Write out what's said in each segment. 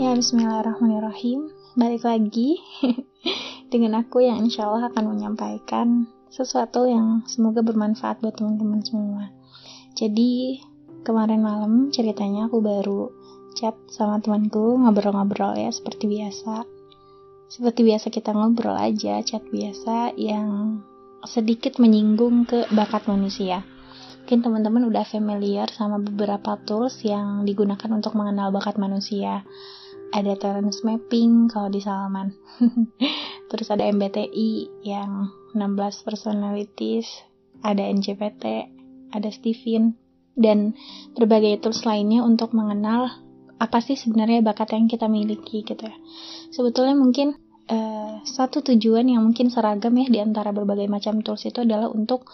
Ya, bismillahirrahmanirrahim. Balik lagi dengan aku yang insya Allah akan menyampaikan sesuatu yang semoga bermanfaat buat teman-teman semua. Jadi, kemarin malam ceritanya aku baru chat sama temanku, ngobrol-ngobrol ya, seperti biasa. Seperti biasa kita ngobrol aja, chat biasa yang sedikit menyinggung ke bakat manusia. Mungkin teman-teman udah familiar sama beberapa tools yang digunakan untuk mengenal bakat manusia ada talent mapping kalau di Salman. Terus ada MBTI yang 16 personalities ada NJPT ada Steven dan berbagai tools lainnya untuk mengenal apa sih sebenarnya bakat yang kita miliki gitu ya. Sebetulnya mungkin uh, satu tujuan yang mungkin seragam ya di antara berbagai macam tools itu adalah untuk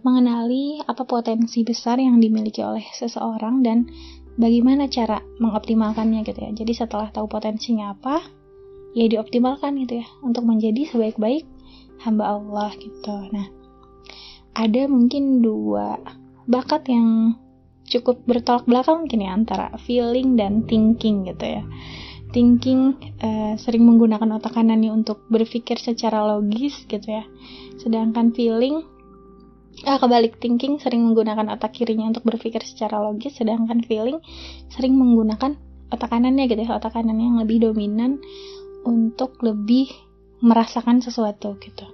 mengenali apa potensi besar yang dimiliki oleh seseorang dan bagaimana cara mengoptimalkannya gitu ya. Jadi setelah tahu potensinya apa, ya dioptimalkan gitu ya untuk menjadi sebaik-baik hamba Allah gitu. Nah, ada mungkin dua bakat yang cukup bertolak belakang mungkin ya antara feeling dan thinking gitu ya. Thinking uh, sering menggunakan otak kanannya untuk berpikir secara logis gitu ya. Sedangkan feeling ah, kebalik thinking sering menggunakan otak kirinya untuk berpikir secara logis sedangkan feeling sering menggunakan otak kanannya gitu ya otak kanannya yang lebih dominan untuk lebih merasakan sesuatu gitu.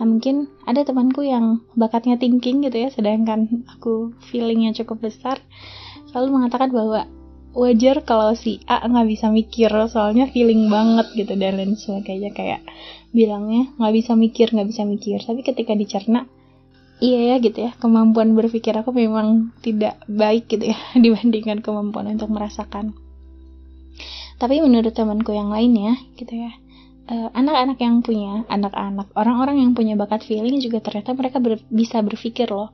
Nah mungkin ada temanku yang bakatnya thinking gitu ya sedangkan aku feelingnya cukup besar selalu mengatakan bahwa wajar kalau si A nggak bisa mikir soalnya feeling banget gitu dan lain sebagainya. Kayak bilangnya nggak bisa mikir nggak bisa mikir. Tapi ketika dicerna iya ya gitu ya. Kemampuan berpikir aku memang tidak baik gitu ya dibandingkan kemampuan untuk merasakan. Tapi menurut temanku yang lainnya gitu ya. Eh, anak-anak uh, yang punya anak-anak orang-orang yang punya bakat feeling juga ternyata mereka ber, bisa berpikir loh.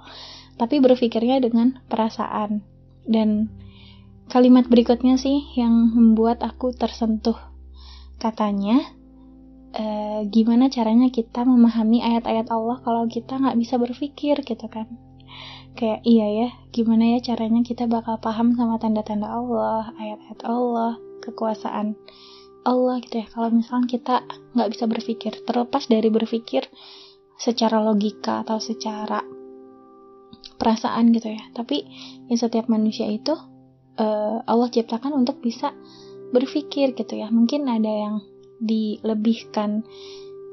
Tapi berpikirnya dengan perasaan. Dan kalimat berikutnya sih yang membuat aku tersentuh katanya uh, gimana caranya kita memahami ayat-ayat Allah kalau kita nggak bisa berpikir gitu kan. Kayak iya ya gimana ya caranya kita bakal paham sama tanda-tanda Allah ayat-ayat Allah kekuasaan Allah gitu ya. Kalau misalnya kita nggak bisa berpikir terlepas dari berpikir secara logika atau secara perasaan gitu ya. Tapi yang setiap manusia itu uh, Allah ciptakan untuk bisa berpikir gitu ya. Mungkin ada yang dilebihkan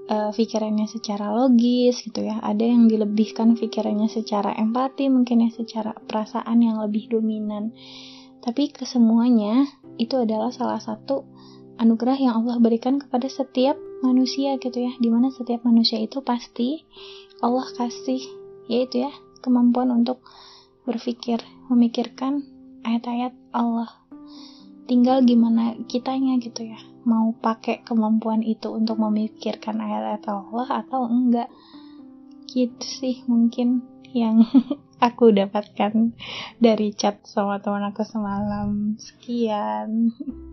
uh, pikirannya secara logis gitu ya. Ada yang dilebihkan pikirannya secara empati mungkin ya secara perasaan yang lebih dominan. Tapi kesemuanya itu adalah salah satu anugerah yang Allah berikan kepada setiap manusia gitu ya. Di mana setiap manusia itu pasti Allah kasih yaitu ya kemampuan untuk berpikir memikirkan ayat-ayat Allah tinggal gimana kitanya gitu ya. Mau pakai kemampuan itu untuk memikirkan ayat-ayat Allah atau enggak? Gitu sih mungkin yang aku dapatkan dari chat sama teman aku semalam. Sekian